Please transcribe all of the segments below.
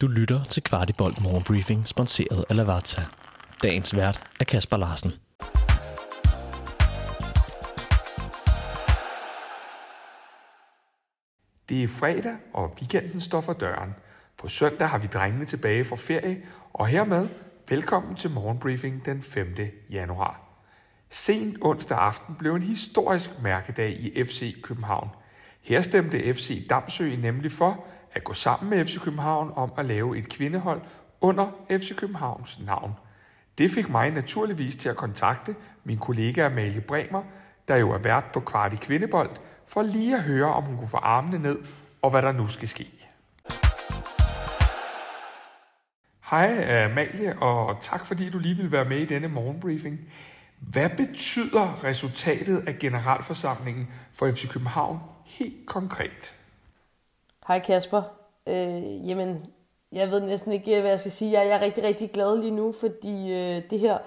Du lytter til Kvartibolt Morgenbriefing, sponsoreret af Lavazza. Dagens vært er Kasper Larsen. Det er fredag, og weekenden står for døren. På søndag har vi drengene tilbage fra ferie, og hermed velkommen til morgenbriefing den 5. januar. Sent onsdag aften blev en historisk mærkedag i FC København. Her stemte FC Damsø nemlig for at gå sammen med FC København om at lave et kvindehold under FC Københavns navn. Det fik mig naturligvis til at kontakte min kollega Amalie Bremer, der jo er vært på Kvart i Kvindebold, for lige at høre, om hun kunne få armene ned, og hvad der nu skal ske. Hej Amalie, og tak fordi du lige vil være med i denne morgenbriefing. Hvad betyder resultatet af generalforsamlingen for FC København helt konkret? Hej Kasper. Øh, jamen, jeg ved næsten ikke, hvad jeg skal sige. Jeg er rigtig, rigtig glad lige nu, fordi øh, det her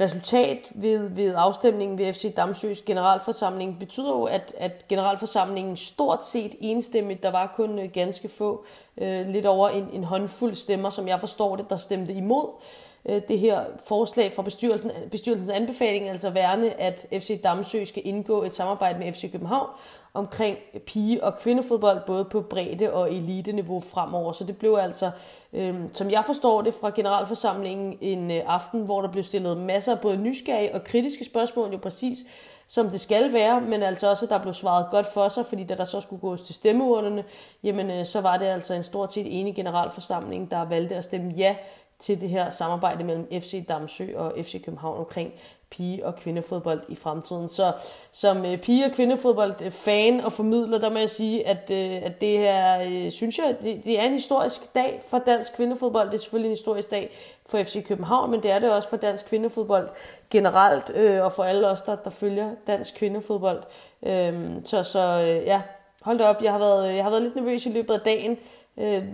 resultat ved, ved afstemningen ved FC Damsøs generalforsamling betyder jo, at, at generalforsamlingen stort set enstemmigt, der var kun øh, ganske få, øh, lidt over en, en håndfuld stemmer, som jeg forstår det, der stemte imod øh, Øh, det her forslag fra bestyrelsen, bestyrelsens anbefaling, altså værende, at FC Damsø skal indgå et samarbejde med FC København omkring pige- og kvindefodbold, både på bredde- og elite-niveau fremover. Så det blev altså, øh, som jeg forstår det fra generalforsamlingen, en øh, aften, hvor der blev stillet masser af både nysgerrige og kritiske spørgsmål, jo præcis som det skal være, men altså også, at der blev svaret godt for sig, fordi da der så skulle gås til stemmeurnerne, jamen øh, så var det altså en stort set enig generalforsamling, der valgte at stemme ja til det her samarbejde mellem FC Damsø og FC København omkring pige- og kvindefodbold i fremtiden. Så som øh, pige- og kvindefodbold-fan øh, og formidler, der må jeg sige, at, øh, at det her, øh, synes jeg, det, det er en historisk dag for dansk kvindefodbold. Det er selvfølgelig en historisk dag for FC København, men det er det også for dansk kvindefodbold generelt, øh, og for alle os, der, der følger dansk kvindefodbold. Øh, så så øh, ja, hold da op, jeg har, været, jeg har været lidt nervøs i løbet af dagen, øh,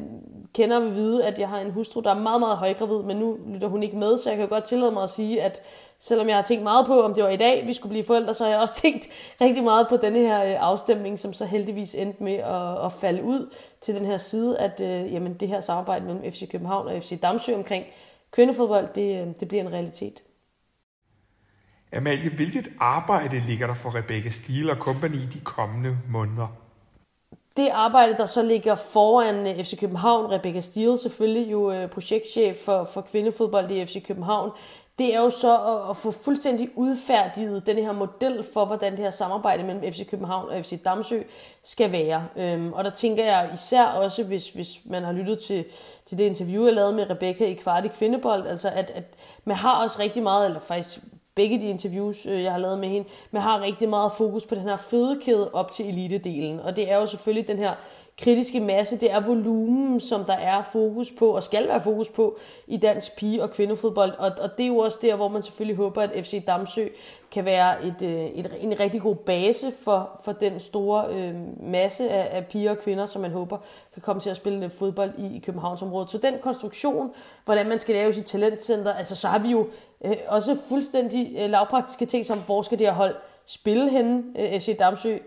kender vil vide, at jeg har en hustru, der er meget, meget højgravid, men nu lytter hun ikke med, så jeg kan godt tillade mig at sige, at selvom jeg har tænkt meget på, om det var i dag, vi skulle blive forældre, så har jeg også tænkt rigtig meget på denne her øh, afstemning, som så heldigvis endte med at, at falde ud til den her side, at øh, jamen, det her samarbejde mellem FC København og FC Damsø omkring kvindefodbold, det, øh, det bliver en realitet. Amalie, hvilket arbejde ligger der for Rebecca Stiel og company de kommende måneder? Det arbejde, der så ligger foran øh, FC København, Rebecca Steele selvfølgelig jo øh, projektchef for, for kvindefodbold i FC København, det er jo så at, at få fuldstændig udfærdiget den her model for, hvordan det her samarbejde mellem FC København og FC Damsø skal være. Øhm, og der tænker jeg især også, hvis, hvis man har lyttet til, til det interview, jeg lavede med Rebecca i Kvart i Kvindebold, altså at, at man har også rigtig meget, eller faktisk begge de interviews, øh, jeg har lavet med hende, men har rigtig meget fokus på den her fødekæde op til elitedelen. Og det er jo selvfølgelig den her kritiske masse, det er volumen, som der er fokus på, og skal være fokus på i dansk pige- og kvindefodbold. Og, og det er jo også der, hvor man selvfølgelig håber, at FC Damsø kan være et, øh, et, en rigtig god base for, for den store øh, masse af, af piger og kvinder, som man håber kan komme til at spille fodbold i, i Københavnsområdet. Så den konstruktion, hvordan man skal lave sit talentcenter, altså så har vi jo øh, også fuldstændig øh, lavpraktiske ting, som hvor skal det her hold spille henne, øh, FC Damsø,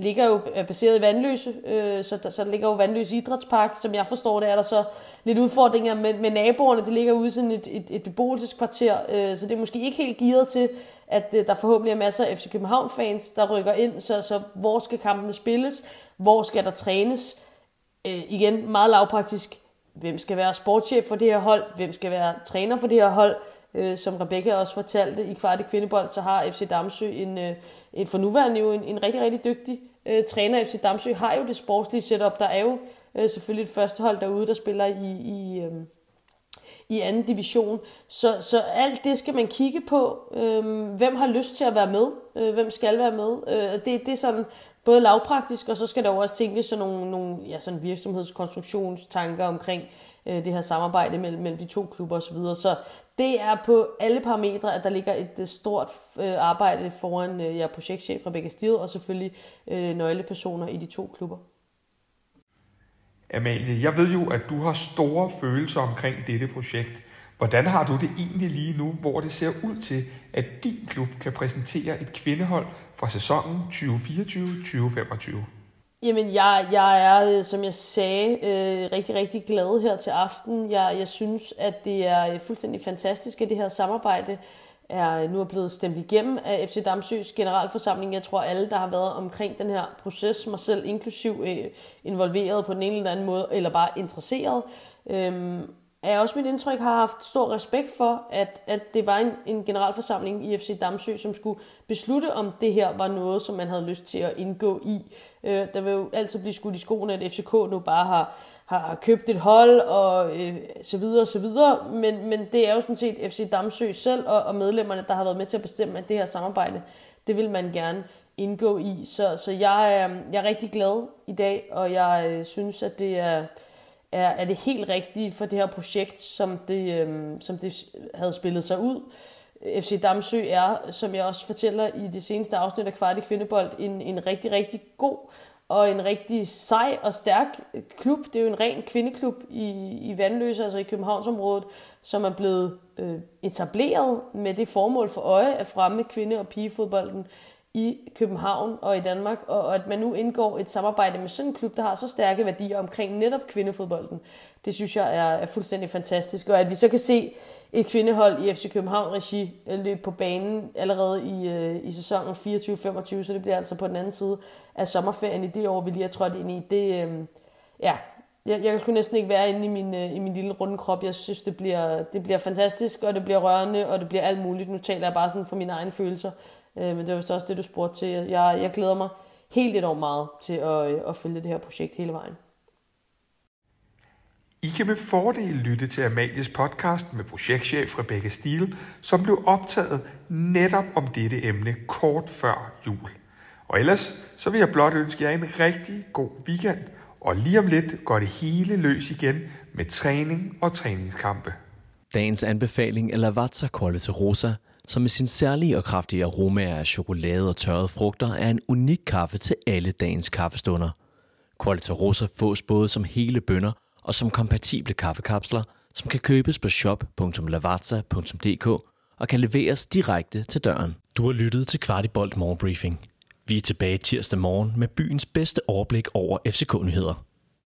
ligger jo baseret i Vandløse, øh, så, der, så ligger jo Vandløse Idrætspark. Som jeg forstår det, er der så lidt udfordringer med, med naboerne. Det ligger ude i sådan et, et, et beboelseskvarter, øh, så det er måske ikke helt gearet til, at øh, der forhåbentlig er masser af FC København-fans, der rykker ind. Så, så hvor skal kampene spilles? Hvor skal der trænes? Øh, igen, meget lavpraktisk. Hvem skal være sportschef for det her hold? Hvem skal være træner for det her hold? Øh, som Rebecca også fortalte i kvart i kvindebold, så har FC Damsø en, øh, en for nuværende jo en, en rigtig, rigtig dygtig øh, træner. FC Damsø har jo det sportslige setup. Der er jo øh, selvfølgelig et førstehold derude, der spiller i, i, øh, i anden division. Så, så alt det skal man kigge på. Øh, hvem har lyst til at være med? Øh, hvem skal være med? Øh, det, det er sådan både lavpraktisk, og så skal der jo også tænkes sådan nogle, nogle ja, sådan virksomhedskonstruktionstanker omkring øh, det her samarbejde mellem, mellem de to klubber osv. Så, så det er på alle parametre, at der ligger et stort øh, arbejde foran øh, jer projektchef Rebecca Steele, og selvfølgelig øh, nøglepersoner i de to klubber. Amalie, jeg ved jo, at du har store følelser omkring dette projekt. Hvordan har du det egentlig lige nu, hvor det ser ud til, at din klub kan præsentere et kvindehold fra sæsonen 2024-2025? Jamen, jeg, jeg er, øh, som jeg sagde, øh, rigtig, rigtig glad her til aften. Jeg, jeg synes, at det er øh, fuldstændig fantastisk, at det her samarbejde er øh, nu er blevet stemt igennem af FC Damsøs generalforsamling. Jeg tror, alle, der har været omkring den her proces, mig selv inklusiv øh, involveret på den ene eller anden måde, eller bare interesseret, øh, er også mit indtryk, har haft stor respekt for, at, at det var en, en generalforsamling i FC Damsø, som skulle beslutte, om det her var noget, som man havde lyst til at indgå i. Øh, der vil jo altid blive skudt i skoene, at FCK nu bare har, har, har købt et hold og øh, så videre og så videre, men, men det er jo sådan set FC Damsø selv og, og medlemmerne, der har været med til at bestemme, at det her samarbejde, det vil man gerne indgå i. Så, så jeg, er, jeg er rigtig glad i dag, og jeg øh, synes, at det er er, er det helt rigtige for det her projekt, som det, øhm, som det havde spillet sig ud. FC Damsø er, som jeg også fortæller i det seneste afsnit af Kvart i Kvindebold, en, en rigtig, rigtig god og en rigtig sej og stærk klub. Det er jo en ren kvindeklub i, i Vandløse, altså i Københavnsområdet, som er blevet øh, etableret med det formål for øje at fremme kvinde- og pigefodbolden i København og i Danmark, og at man nu indgår et samarbejde med sådan en klub, der har så stærke værdier omkring netop kvindefodbolden, det synes jeg er, er fuldstændig fantastisk. Og at vi så kan se et kvindehold i FC København-regi øh, løbe på banen allerede i, øh, i sæsonen 24-25, så det bliver altså på den anden side af sommerferien i det år, vi lige har trådt ind i. Det, øh, ja, jeg, jeg kunne næsten ikke være inde i min, øh, i min lille runde krop. Jeg synes, det bliver, det bliver fantastisk, og det bliver rørende, og det bliver alt muligt. Nu taler jeg bare sådan for mine egne følelser. Øh, men det var vist også det, du spurgte til. Jeg, jeg glæder mig helt enormt meget til at, øh, at følge det her projekt hele vejen. I kan med fordel lytte til Amalies podcast med projektchef Rebecca Stiel, som blev optaget netop om dette emne kort før jul. Og ellers så vil jeg blot ønske jer en rigtig god weekend, og lige om lidt går det hele løs igen med træning og træningskampe. Dagens anbefaling er Lavazza Quality Rosa – som med sin særlige og kraftige aromaer af chokolade og tørrede frugter er en unik kaffe til alle dagens kaffestunder. Qualita Rosa fås både som hele bønder og som kompatible kaffekapsler, som kan købes på shop.lavazza.dk og kan leveres direkte til døren. Du har lyttet til Kvartibolt Morgenbriefing. Vi er tilbage tirsdag morgen med byens bedste overblik over FCK-nyheder.